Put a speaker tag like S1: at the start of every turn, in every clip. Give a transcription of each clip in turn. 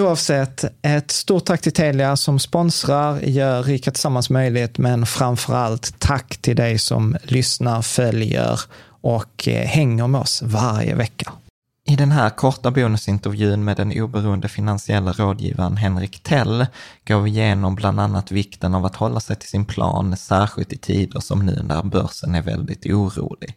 S1: Oavsett, ett stort tack till Telia som sponsrar, gör Rika Tillsammans möjligt, men framför allt tack till dig som lyssnar, följer och eh, hänger med oss varje vecka. I den här korta bonusintervjun med den oberoende finansiella rådgivaren Henrik Tell går vi igenom bland annat vikten av att hålla sig till sin plan, särskilt i tider som nu när börsen är väldigt orolig.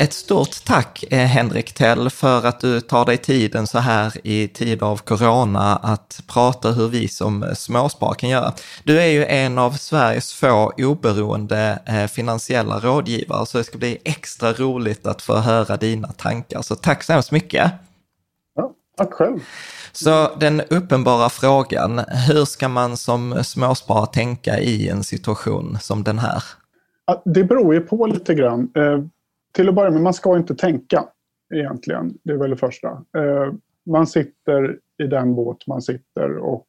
S1: Ett stort tack eh, Henrik Tell för att du tar dig tiden så här i tid av corona att prata hur vi som småspar kan göra. Du är ju en av Sveriges få oberoende eh, finansiella rådgivare så det ska bli extra roligt att få höra dina tankar. Så tack så hemskt mycket.
S2: Ja, tack själv.
S1: Så den uppenbara frågan, hur ska man som småsparare tänka i en situation som den här?
S2: Det beror ju på lite grann. Till att börja med, man ska inte tänka egentligen. Det är väl det första. Eh, man sitter i den båt man sitter och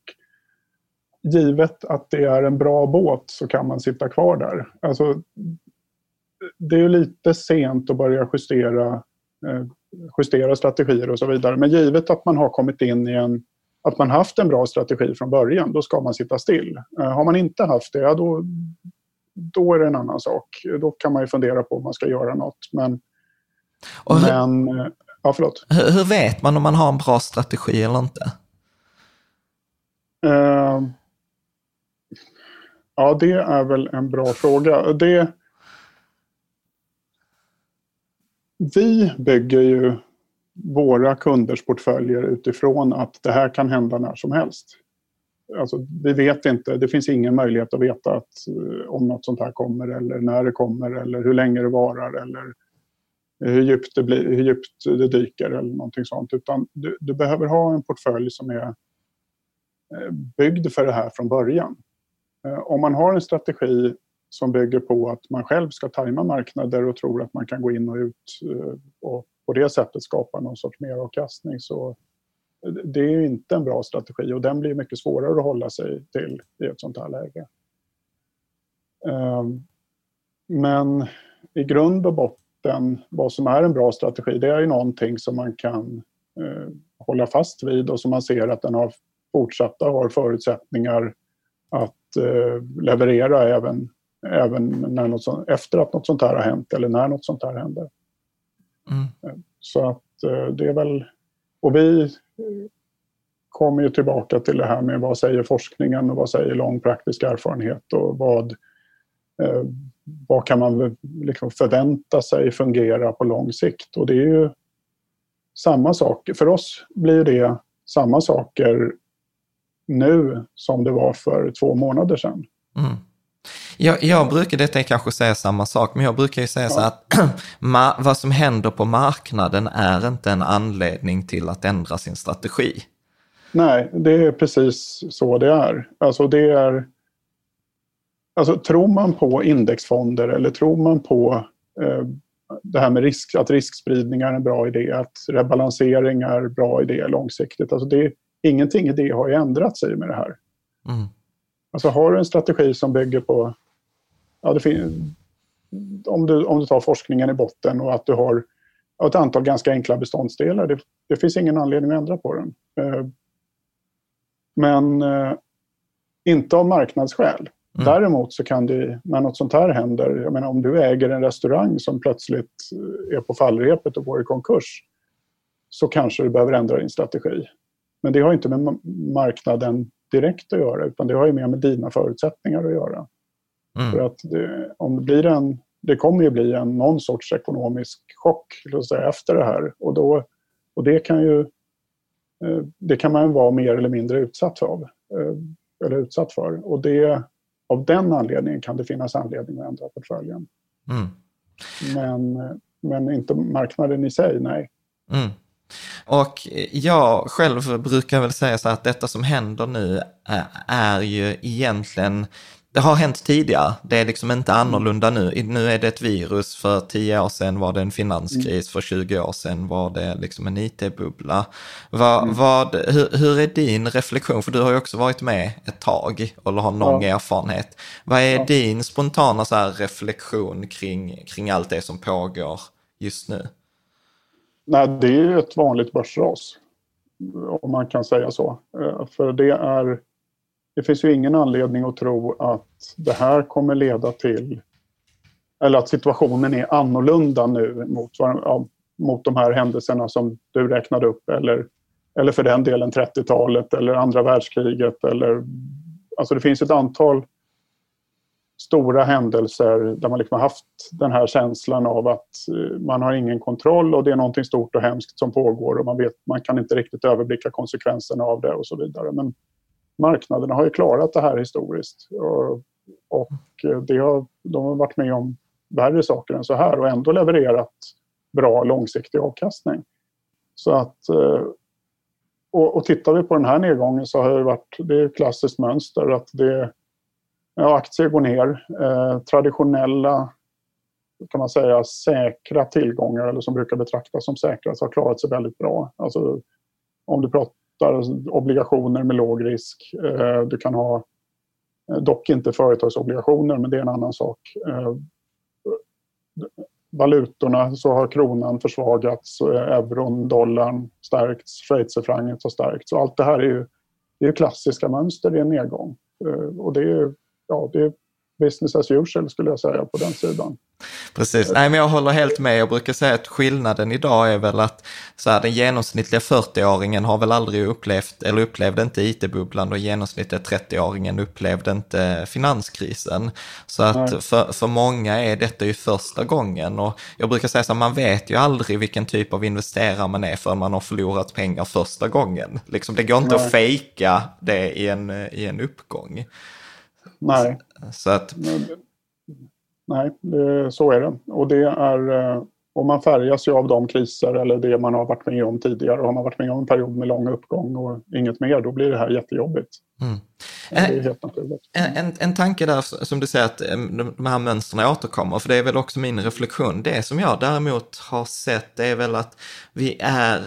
S2: givet att det är en bra båt så kan man sitta kvar där. Alltså, det är ju lite sent att börja justera, eh, justera strategier och så vidare. Men givet att man har kommit in i en att man haft en bra strategi från början, då ska man sitta still. Eh, har man inte haft det, ja, då, då är det en annan sak. Då kan man ju fundera på om man ska göra något. Men, hur, men ja, förlåt.
S1: Hur, hur, vet man om man har en bra strategi eller inte?
S2: Uh, ja, det är väl en bra fråga. Det, vi bygger ju våra kunders portföljer utifrån att det här kan hända när som helst alltså, vi vet inte, det finns ingen möjlighet att veta att, eh, om något sånt här kommer eller när det kommer eller hur länge det varar eller hur djupt det, blir, hur djupt det dyker eller någonting sånt. Utan du, du behöver ha en portfölj som är eh, byggd för det här från början. Eh, om man har en strategi som bygger på att man själv ska tajma marknader och tror att man kan gå in och ut och på det sättet skapa någon sorts meravkastning så det är ju inte en bra strategi och den blir mycket svårare att hålla sig till i ett sånt här läge. Ehm, men i grund och botten, vad som är en bra strategi, det är ju någonting som man kan eh, hålla fast vid och som man ser att den har fortsatta har förutsättningar att eh, leverera även, även när något sånt, efter att något sånt här har hänt eller när något sånt här händer. Mm. Så att eh, det är väl... Och vi kommer ju tillbaka till det här med vad säger forskningen och vad säger lång praktisk erfarenhet och vad, eh, vad kan man liksom förvänta sig fungera på lång sikt. Och det är ju samma sak. För oss blir det samma saker nu som det var för två månader sedan. Mm.
S1: Jag, jag brukar, detta är kanske säga samma sak, men jag brukar ju säga så att vad som händer på marknaden är inte en anledning till att ändra sin strategi.
S2: Nej, det är precis så det är. Alltså det är... Alltså tror man på indexfonder eller tror man på eh, det här med risk, att riskspridning är en bra idé, att rebalansering är en bra idé långsiktigt. Alltså det, ingenting i det har ju ändrat sig med det här. Mm. Alltså har du en strategi som bygger på... Ja, om, du, om du tar forskningen i botten och att du har ett antal ganska enkla beståndsdelar, det, det finns ingen anledning att ändra på den. Eh, men eh, inte av marknadsskäl. Mm. Däremot så kan det, när något sånt här händer, jag menar om du äger en restaurang som plötsligt eh, är på fallrepet och går i konkurs, så kanske du behöver ändra din strategi. Men det har inte med marknaden direkt att göra, utan det har ju mer med dina förutsättningar att göra. Mm. För att det, om det blir en, det kommer ju bli en, någon sorts ekonomisk chock säga, efter det här. Och, då, och det kan ju Eh, det kan man vara mer eller mindre utsatt för. Eh, eller utsatt för. Och det, av den anledningen kan det finnas anledning att ändra portföljen. Mm. Men, men inte marknaden i sig, nej. Mm.
S1: Och jag själv brukar väl säga så att detta som händer nu är ju egentligen det har hänt tidigare. Det är liksom inte annorlunda nu. Nu är det ett virus. För tio år sedan var det en finanskris. Mm. För 20 år sedan var det liksom en it-bubbla. Vad, mm. vad, hur, hur, är din reflektion? För du har ju också varit med ett tag och har lång ja. erfarenhet. Vad är ja. din spontana så reflektion kring, kring allt det som pågår just nu?
S2: Nej, det är ju ett vanligt börsras. Om man kan säga så. Eh, för det är det finns ju ingen anledning att tro att det här kommer leda till eller att situationen är annorlunda nu mot, ja, mot de här händelserna som du räknade upp eller, eller för den delen 30-talet eller andra världskriget. Eller, alltså det finns ett antal stora händelser där man liksom har haft den här känslan av att eh, man har ingen kontroll och det är någonting stort och hemskt som pågår och man, vet, man kan inte riktigt överblicka konsekvenserna av det och så vidare. Men marknaderna har ju klarat det här historiskt. Och, och det har, de har varit med om värre saker än så här och ändå levererat bra långsiktig avkastning. Så att, eh, och, och tittar vi på den här nedgången så har det varit det är ett klassiskt mönster att det, ja, aktier går ner. Eh, traditionella kan man säga säkra tillgångar eller som brukar betraktas som säkra så har klarat sig väldigt bra. Alltså, om du pratar obligationer med låg risk. Eh, du kan ha, eh, dock inte företagsobligationer, men det är en annan sak. Eh, valutorna så har kronan försvagats, euron, dollarn stärkts, schweizerfrancet har stärkts. Allt det här är ju, det är klassiska mönster i en nedgång. Och det är, ja, det är business as usual skulle jag säga på den sidan.
S1: Precis, Nej, men jag håller helt med. Jag brukar säga att skillnaden idag är väl att så här, den genomsnittliga 40-åringen har väl aldrig upplevt, eller upplevde inte it-bubblan och genomsnittliga 30-åringen upplevde inte finanskrisen. Så att för, för många är detta ju första gången och jag brukar säga så här, man vet ju aldrig vilken typ av investerare man är förrän man har förlorat pengar första gången. Liksom, det går inte Nej. att fejka det i en, i en uppgång.
S2: Nej. Så att... Nej, det, så är det. Och det är... Eh, Och man färgas ju av de kriser eller det man har varit med om tidigare. Och har man varit med om en period med lång uppgång och inget mer, då blir det här jättejobbigt. Mm. Det är helt naturligt.
S1: En, en, en tanke där som du säger att de här mönstren återkommer, för det är väl också min reflektion. Det som jag däremot har sett är väl att vi är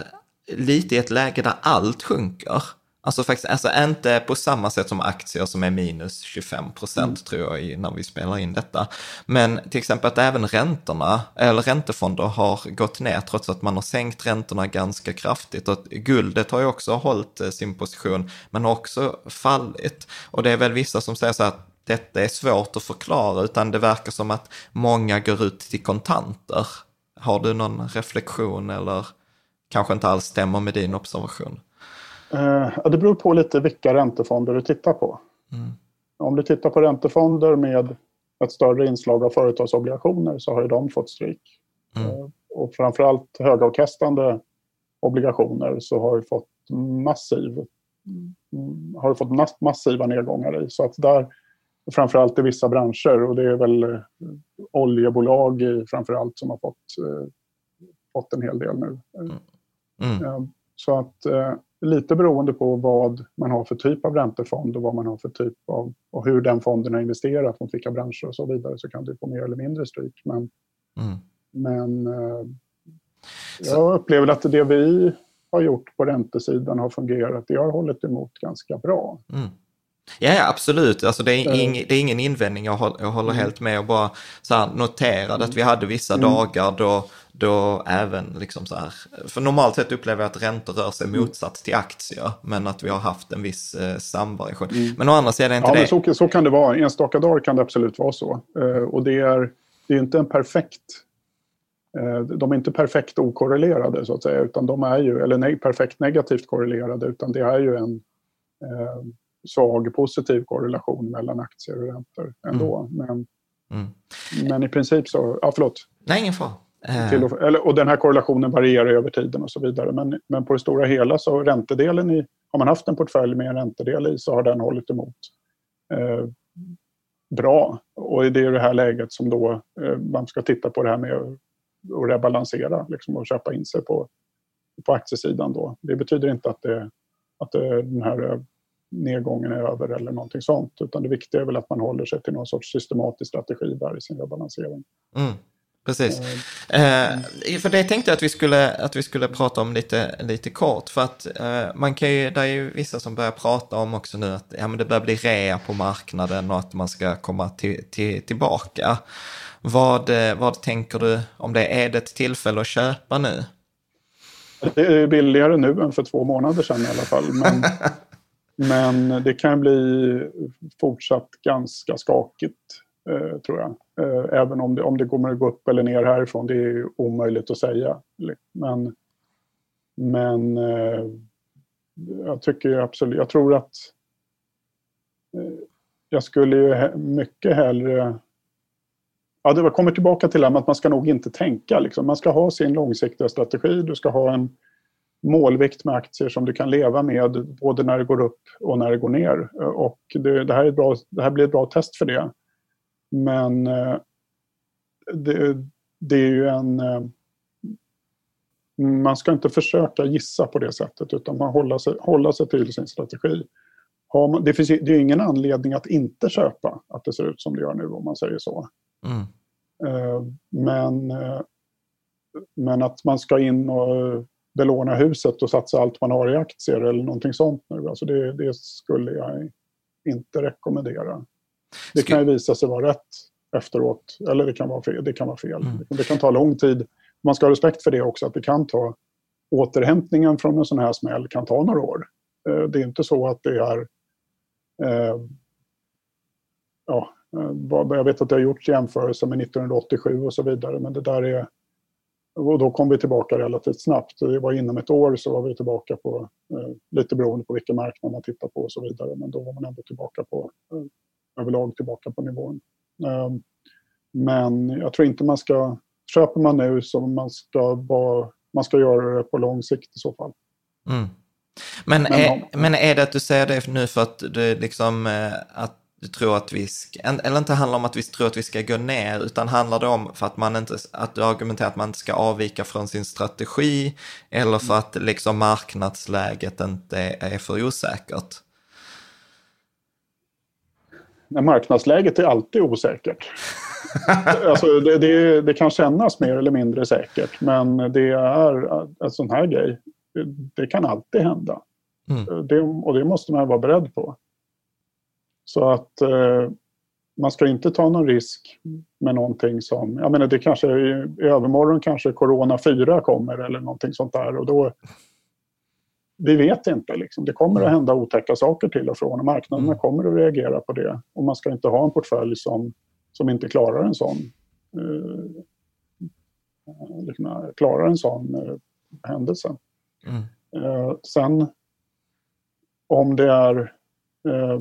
S1: lite i ett läge där allt sjunker. Alltså faktiskt, alltså inte på samma sätt som aktier som är minus 25 procent mm. tror jag när vi spelar in detta. Men till exempel att även räntorna, eller räntefonder har gått ner trots att man har sänkt räntorna ganska kraftigt. Och guldet har ju också hållit eh, sin position, men har också fallit. Och det är väl vissa som säger så att detta är svårt att förklara, utan det verkar som att många går ut till kontanter. Har du någon reflektion eller kanske inte alls stämmer med din observation?
S2: Eh, det beror på lite vilka räntefonder du tittar på. Mm. Om du tittar på räntefonder med ett större inslag av företagsobligationer så har ju de fått stryk. Mm. Eh, och framförallt högavkastande obligationer så har fått massiv mm, har fått massiva nedgångar i. Så att där, framförallt i vissa branscher, och det är väl eh, oljebolag framförallt som har fått, eh, fått en hel del nu. Mm. Mm. Så att lite beroende på vad man har för typ av räntefond och vad man har för typ av och hur den fonden har investerat mot vilka branscher och så vidare så kan du få mer eller mindre stryk. Men, mm. men eh, jag upplever att det vi har gjort på räntesidan har fungerat. Det har hållit emot ganska bra.
S1: Mm. Ja, absolut. Alltså det, är ing, det är ingen invändning. Jag håller, jag håller mm. helt med och bara så här noterade att vi hade vissa mm. dagar då, då även liksom så här, för normalt sett upplever jag att räntor rör sig mm. motsatt till aktier, men att vi har haft en viss eh, samvariation. Mm. Men å andra sidan är inte
S2: ja,
S1: det...
S2: Så, så kan det vara. Enstaka dagar kan det absolut vara så. Eh, och det är, det är inte en perfekt eh, de är inte perfekt okorrelerade så att säga, utan de är ju, eller nej, perfekt negativt korrelerade, utan det är ju en eh, svag positiv korrelation mellan aktier och räntor ändå. Mm. Men, mm. men i princip så, ja förlåt.
S1: Nej, ingen fara.
S2: Och, eller, och den här korrelationen varierar över tiden och så vidare. Men, men på det stora hela så räntedelen i, har man haft en portfölj med en räntedel i så har den hållit emot eh, bra. Och det är det här läget som då eh, man ska titta på det här med att rebalansera liksom, och köpa in sig på, på aktiesidan. Då. Det betyder inte att, det, att det, den här nedgången är över eller någonting sånt. Utan det viktiga är väl att man håller sig till någon sorts systematisk strategi där i sin rebalansering.
S1: Mm. Precis. Eh, för det tänkte jag att vi skulle, att vi skulle prata om lite, lite kort. För att eh, man kan ju, det är ju vissa som börjar prata om också nu att ja, men det börjar bli rea på marknaden och att man ska komma till, till, tillbaka. Vad, eh, vad tänker du om det? Är det ett tillfälle att köpa nu?
S2: Det är billigare nu än för två månader sedan i alla fall. Men, men det kan bli fortsatt ganska skakigt, eh, tror jag. Eh, även om det, om det kommer att gå upp eller ner härifrån, det är omöjligt att säga. Men, men eh, jag tycker absolut, jag tror att eh, jag skulle ju mycket hellre Ja, det kommer tillbaka till det här att man ska nog inte tänka. Liksom. Man ska ha sin långsiktiga strategi. Du ska ha en målvikt med aktier som du kan leva med både när det går upp och när det går ner. Och det, det här, är bra, det här blir ett bra test för det. Men eh, det, det, är ju en... Eh, man ska inte försöka gissa på det sättet utan man håller sig, hålla sig till sin strategi. Man, det, finns, det är ingen anledning att inte köpa att det ser ut som det gör nu om man säger så. Mm. Eh, men, men att man ska in och belåna huset och satsa allt man har i aktier eller någonting sånt nu. Alltså det, det skulle jag inte rekommendera. Det kan ju visa sig vara rätt efteråt, eller det kan vara fel. Det kan, vara fel. Mm. Det kan ta lång tid. Man ska ha respekt för det också, att det kan ta återhämtningen från en sån här smäll kan ta några år. Eh, det är inte så att det är... Eh, ja, eh, jag vet att det har gjorts jämförelser med 1987 och så vidare, men det där är... Och då kom vi tillbaka relativt snabbt. Det var inom ett år så var vi tillbaka på, lite beroende på vilken marknad man tittar på och så vidare, men då var man ändå tillbaka på, överlag tillbaka på nivån. Ehm, men jag tror inte man ska... Köper man nu så man ska, bara, man ska göra det på lång sikt i så fall.
S1: Mm. Men, men, är, men är det att du säger det nu för att du liksom, eh, att du tror att vi ska, eller inte handlar om att vi tror att vi ska gå ner, utan handlar det om för att man inte, att du argumenterar att man inte ska avvika från sin strategi, eller för att liksom marknadsläget inte är för osäkert?
S2: Nej, marknadsläget är alltid osäkert. alltså det, det, det, kan kännas mer eller mindre säkert, men det är en sån här grej. Det kan alltid hända. Mm. Det, och det måste man vara beredd på. Så att eh, man ska inte ta någon risk med någonting som, jag menar det kanske i, övermorgon kanske Corona 4 kommer eller någonting sånt där och då vi vet inte. Liksom. Det kommer att mm. hända otäcka saker till och från och marknaderna mm. kommer att reagera på det. Och man ska inte ha en portfölj som, som inte klarar en sån, eh, liksom, klarar en sån eh, händelse. Mm. Eh, sen om det är eh,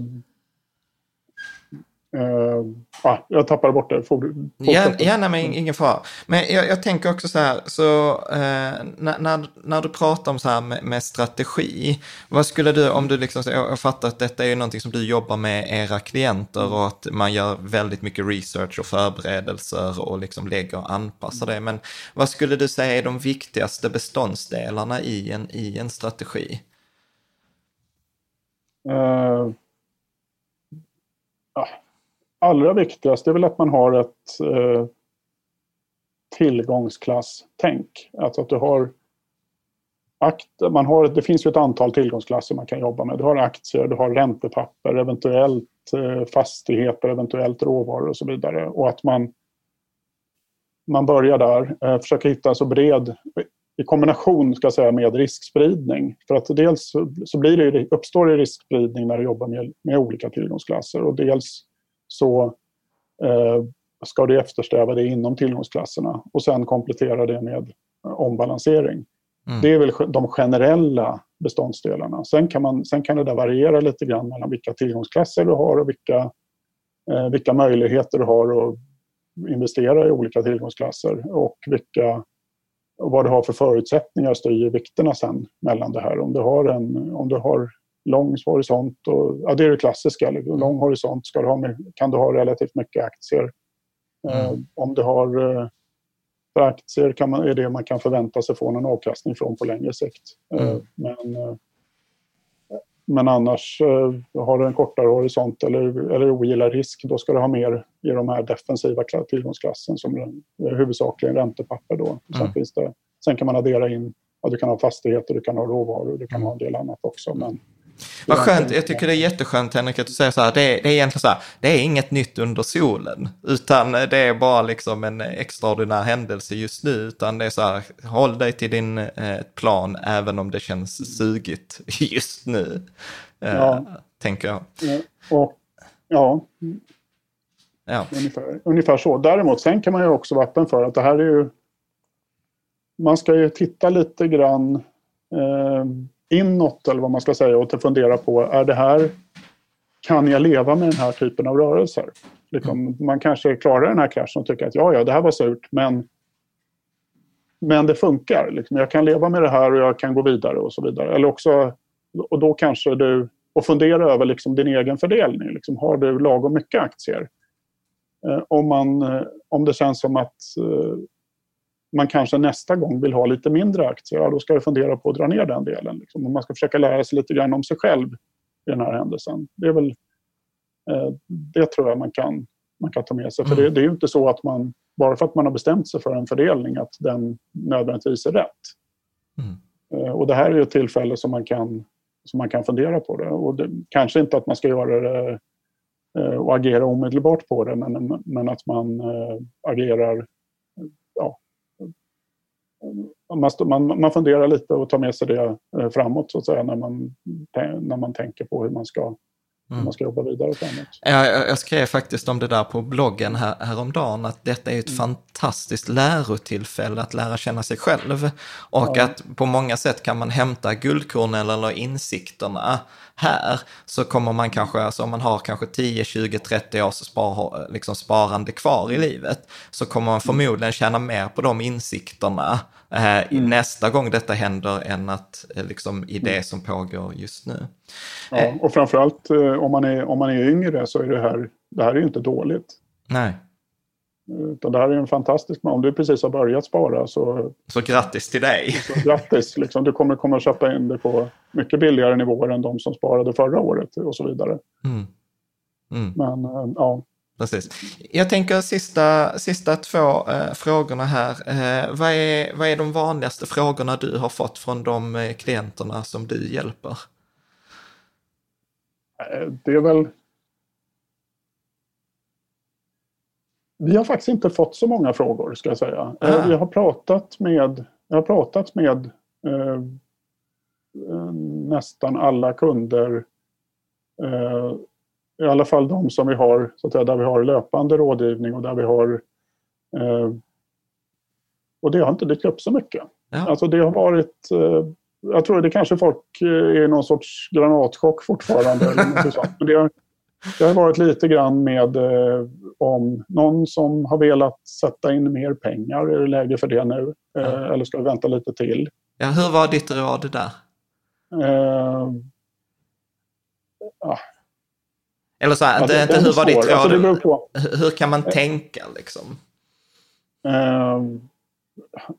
S2: ah, jag tappade bort det. Får,
S1: ja, ja, nej, men ingen fara. Men jag, jag, tänker också så här, så, när, när, när, du pratar om så här med, med, strategi, vad skulle du, om du liksom, jag fattar att detta är ju någonting som du jobbar med era klienter och att man gör väldigt mycket research och förberedelser och liksom lägger och anpassar det. Men vad skulle du säga är de viktigaste beståndsdelarna i en, i en strategi? Uh,
S2: allra viktigast är väl att man har ett eh, tillgångsklasstänk. Alltså att du har akt, man har, det finns ju ett antal tillgångsklasser man kan jobba med. Du har aktier, du har räntepapper, eventuellt eh, fastigheter, eventuellt råvaror och så vidare. Och att man, man börjar där, eh, försöker hitta en så bred i kombination ska säga, med riskspridning. För att dels så blir det, uppstår det riskspridning när du jobbar med, med olika tillgångsklasser och dels så eh, ska du eftersträva det inom tillgångsklasserna och sen komplettera det med ombalansering. Mm. Det är väl de generella beståndsdelarna. Sen kan, man, sen kan det där variera lite grann mellan vilka tillgångsklasser du har och vilka, eh, vilka möjligheter du har att investera i olika tillgångsklasser och vilka, vad du har för förutsättningar styr vikterna sen mellan det här. Om du har, en, om du har lång horisont. Och, ja, det är det klassiska. Liksom. Lång horisont ska du ha med, kan du ha relativt mycket aktier. Mm. Eh, om du har eh, för aktier kan man, är det man kan förvänta sig få en avkastning från på längre sikt. Eh, mm. men, men annars har du en kortare horisont eller, eller ogillar risk, då ska du ha mer i de här defensiva tillgångsklassen som huvudsakligen räntepapper. Då. Sen, mm. finns det, sen kan man addera in, ja, du kan ha fastigheter, du kan ha råvaror, du kan ha en del annat också. Men,
S1: vad skönt, jag tycker det är jätteskönt Henrik att du säger så här, det är, det är egentligen så här, det är inget nytt under solen, utan det är bara liksom en extraordinär händelse just nu, utan det är så här, håll dig till din eh, plan även om det känns sugigt just nu, eh, ja. tänker jag.
S2: Ja, och, ja. ja. Ungefär, ungefär så. Däremot, sen kan man ju också vara öppen för att det här är ju, man ska ju titta lite grann eh, inåt eller vad man ska säga och att fundera på, är det här, kan jag leva med den här typen av rörelser? Liksom, mm. man kanske klarar den här kraschen och tycker att ja, ja, det här var surt, men, men det funkar. Liksom, jag kan leva med det här och jag kan gå vidare och så vidare. Eller också, och då kanske du, och fundera över liksom din egen fördelning. Liksom, har du lagom mycket aktier? Eh, om, man, eh, om det känns som att eh, man kanske nästa gång vill ha lite mindre aktier, ja, då ska jag fundera på att dra ner den delen. Liksom. man ska försöka lära sig lite grann om sig själv i den här händelsen. Det är väl eh, det tror jag man kan, man kan ta med sig. För det, mm. det, är ju inte så att man, bara för att man har bestämt sig för en fördelning, att den nödvändigtvis är rätt. Mm. Eh, och det här är ju ett tillfälle som man kan, som man kan fundera på det. Och det, kanske inte att man ska göra det eh, och agera omedelbart på det, men, men att man äh, agerar ja, man, man, man funderar lite och tar med sig det eh, framåt så att säga när man, när man tänker på hur man ska Mm. man ska jobba vidare framåt.
S1: Jag, jag skrev faktiskt om det där på bloggen här, häromdagen, att detta är ett mm. fantastiskt lärotillfälle att lära känna sig själv. Och ja. att på många sätt kan man hämta guldkornen eller insikterna här, så kommer man kanske, alltså om man har kanske 10, 20, 30 års spar, liksom sparande kvar i livet, så kommer man förmodligen tjäna mer på de insikterna mm. nästa gång detta händer än att eh, liksom i det som pågår just nu.
S2: Ja, eh. och framförallt om man, är, om man är yngre så är det här, det här är ju inte dåligt.
S1: Nej.
S2: Utan det här är en fantastisk, om du precis har börjat spara så...
S1: Så grattis till dig! Så
S2: grattis! Liksom, du kommer, kommer att köpa in det på mycket billigare nivåer än de som sparade förra året och så vidare. Mm. Mm. Men ja,
S1: Precis. Jag tänker sista, sista två eh, frågorna här. Eh, vad, är, vad är de vanligaste frågorna du har fått från de eh, klienterna som du hjälper?
S2: Eh, det är väl... Vi har faktiskt inte fått så många frågor, ska jag säga. Ah. Jag har pratat med, jag har pratat med eh, nästan alla kunder eh, i alla fall de som vi har, så att säga, där vi har löpande rådgivning och där vi har... Eh, och det har inte dykt upp så mycket. Ja. Alltså det har varit... Eh, jag tror det kanske folk eh, är någon sorts granatchock fortfarande. eller sånt. Men det, har, det har varit lite grann med eh, om någon som har velat sätta in mer pengar, är det läge för det nu? Eh, ja. Eller ska vi vänta lite till?
S1: Ja, hur var ditt råd där? Eh,
S2: ja,
S1: eller så här, det, inte hur var ditt råd? Alltså, hur kan man tänka liksom? Uh,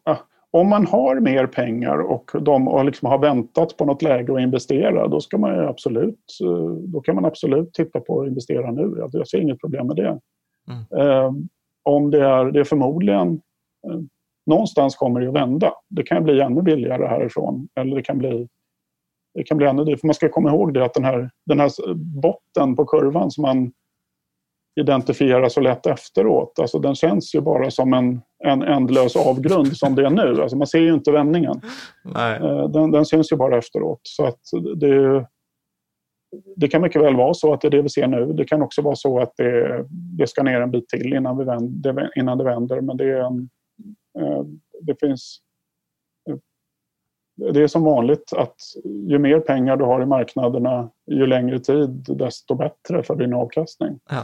S2: uh, om man har mer pengar och de och liksom har väntat på något läge att investera, då, ska man absolut, uh, då kan man absolut titta på att investera nu. Jag, jag ser inget problem med det. Mm. Ehm, om det är, det är förmodligen eh, någonstans kommer det att vända. Det kan bli ännu billigare härifrån eller det kan bli det kan bli ännu dyrare. För man ska komma ihåg det att den här, den här botten på kurvan som man identifierar så lätt efteråt, alltså den känns ju bara som en, en ändlös avgrund som det är nu. Alltså man ser ju inte vändningen.
S1: Nej.
S2: Eh, den, den syns ju bara efteråt. Så att det, det kan mycket väl vara så att det är det vi ser nu. Det kan också vara så att det, det ska ner en bit till innan, vi vänder, innan det vänder. Men det, är en, eh, det finns det är som vanligt att ju mer pengar du har i marknaderna, ju längre tid, desto bättre för din avkastning.
S1: Ja.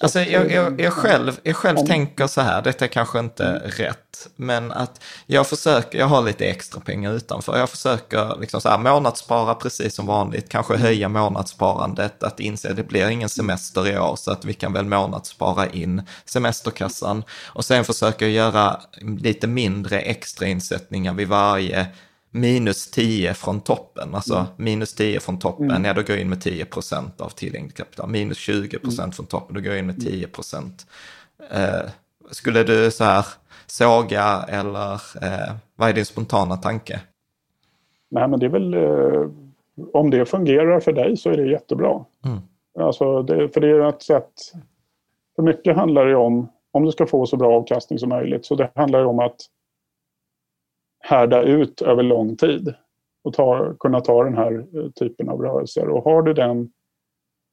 S1: Alltså, jag, jag, jag, själv, jag själv om, tänker så här, detta är kanske inte mm. rätt, men att jag försöker, jag har lite extra pengar utanför, jag försöker liksom så här, månadsspara precis som vanligt, kanske höja månadssparandet, att inse att det blir ingen semester i år, så att vi kan väl månadsspara in semesterkassan. Och sen försöker jag göra lite mindre extrainsättningar vid varje minus 10 från toppen, alltså mm. minus 10 från toppen, mm. ja då går jag in med 10 procent av tillgängligt kapital. Minus 20 procent mm. från toppen, då går jag in med 10 mm. procent. Eh, skulle du så här såga eller eh, vad är din spontana tanke?
S2: Nej men det är väl, eh, om det fungerar för dig så är det jättebra. Mm. Alltså det, för det är ett sätt, för mycket handlar det om, om du ska få så bra avkastning som möjligt, så det handlar ju om att härda ut över lång tid och ta, kunna ta den här eh, typen av rörelser. Och har du den,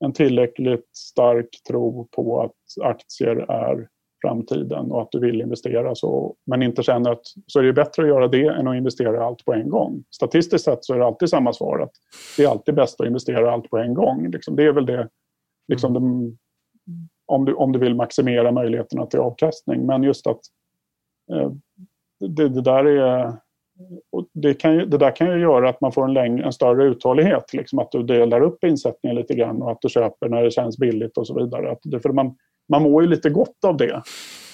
S2: en tillräckligt stark tro på att aktier är framtiden och att du vill investera så, men inte känner att så är det bättre att göra det än att investera allt på en gång. Statistiskt sett så är det alltid samma svar att det är alltid bäst att investera allt på en gång. Liksom, det är väl det, liksom de, om, du, om du vill maximera möjligheterna till avkastning. Men just att eh, det, det, där är... Det, kan ju, det där kan ju göra att man får en, längre, en större uthållighet. Liksom att du delar upp insättningen lite grann och att du köper när det känns billigt och så vidare. Att det, för man, man mår ju lite gott av det.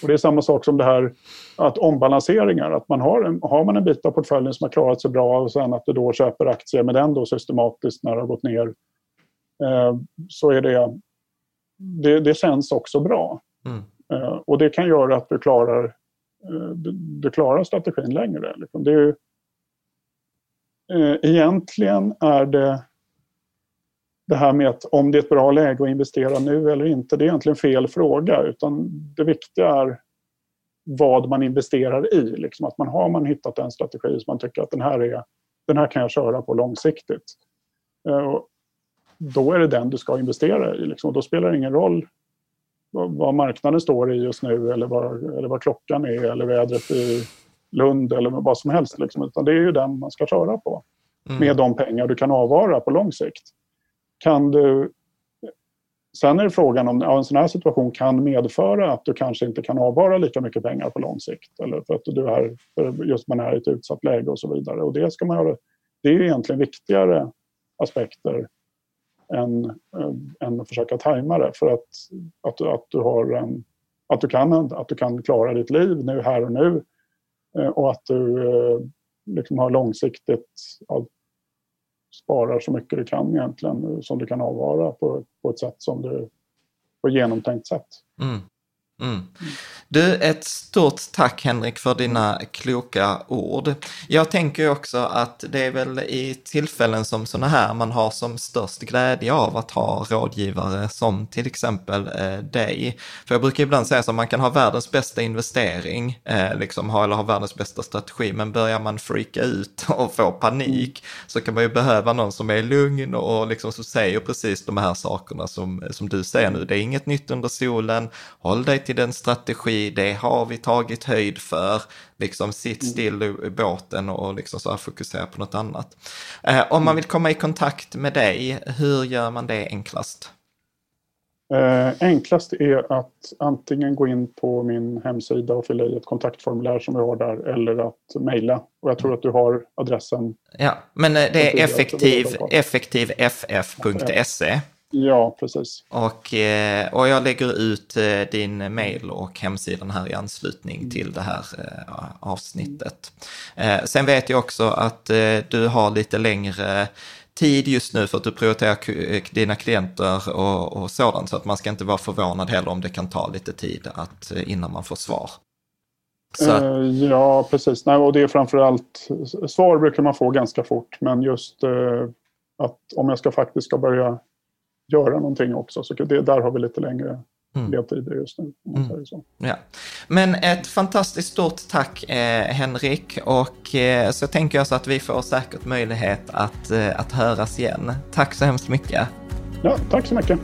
S2: Och Det är samma sak som det här att ombalanseringar. Att man har, en, har man en bit av portföljen som har klarat sig bra och sen att du då köper aktier med den då systematiskt när det har gått ner. Eh, så är det, det, det känns också bra. Mm. Eh, och det kan göra att du klarar Eh, du, du klarar strategin längre. Liksom. Det är, ju, eh, egentligen är det det här med att om det är ett bra läge att investera nu eller inte, det är egentligen fel fråga. Utan det viktiga är vad man investerar i. Liksom att man har man hittat en strategi som man tycker att den här, är, den här kan jag köra på långsiktigt. Eh, och då är det den du ska investera i. Liksom. Då spelar det ingen roll vad marknaden står i just nu eller vad, eller vad klockan är eller vädret i Lund eller vad som helst. Liksom. Utan det är ju den man ska köra på mm. med de pengar du kan avvara på lång sikt. Kan du sen är det frågan om ja, en sån här situation kan medföra att du kanske inte kan avvara lika mycket pengar på lång sikt. Eller för att du är, för just man är i ett utsatt läge och så vidare. Och det, ska man göra, det är egentligen viktigare aspekter än, än att försöka tajma det. För att, att, att, du har en, att, du kan, att du kan klara ditt liv nu, här och nu. Eh, och att du eh, liksom har långsiktigt sparar så mycket du kan egentligen som du kan avvara på, på ett sätt som du på genomtänkt sätt.
S1: Mm. Mm. Du, ett stort tack Henrik för dina kloka ord. Jag tänker också att det är väl i tillfällen som sådana här man har som störst glädje av att ha rådgivare som till exempel eh, dig. För jag brukar ibland säga att man kan ha världens bästa investering, eh, liksom ha, eller ha världens bästa strategi, men börjar man freaka ut och få panik så kan man ju behöva någon som är lugn och liksom som säger precis de här sakerna som, som du säger nu. Det är inget nytt under solen, håll dig till den strategi, det har vi tagit höjd för. Liksom sitt mm. still i båten och liksom så fokusera på något annat. Eh, om man vill komma i kontakt med dig, hur gör man det enklast?
S2: Eh, enklast är att antingen gå in på min hemsida och fylla i ett kontaktformulär som vi har där eller att mejla. Och jag tror att du har adressen.
S1: Ja, men eh, det är effektiv, effektivff.se.
S2: Ja, precis.
S1: Och, eh, och jag lägger ut eh, din mail och hemsidan här i anslutning mm. till det här eh, avsnittet. Sen vet jag också att du har lite längre tid just nu för att du prioriterar dina klienter och, och sådant. Så att man ska inte vara förvånad heller om det kan ta lite tid att, innan man får svar.
S2: Så. Ja, precis. Nej, och det är framförallt, svar brukar man få ganska fort, men just att om jag ska faktiskt ska börja göra någonting också. Så det, där har vi lite längre mm. ledtider just nu. Om man mm. säger så.
S1: Ja. Men ett fantastiskt stort tack eh, Henrik och eh, så tänker jag så att vi får säkert möjlighet att, eh, att höras igen. Tack så hemskt mycket.
S2: Ja, tack så mycket.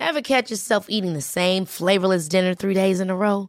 S3: Have catch yourself eating the same flavorless dinner three days in a row?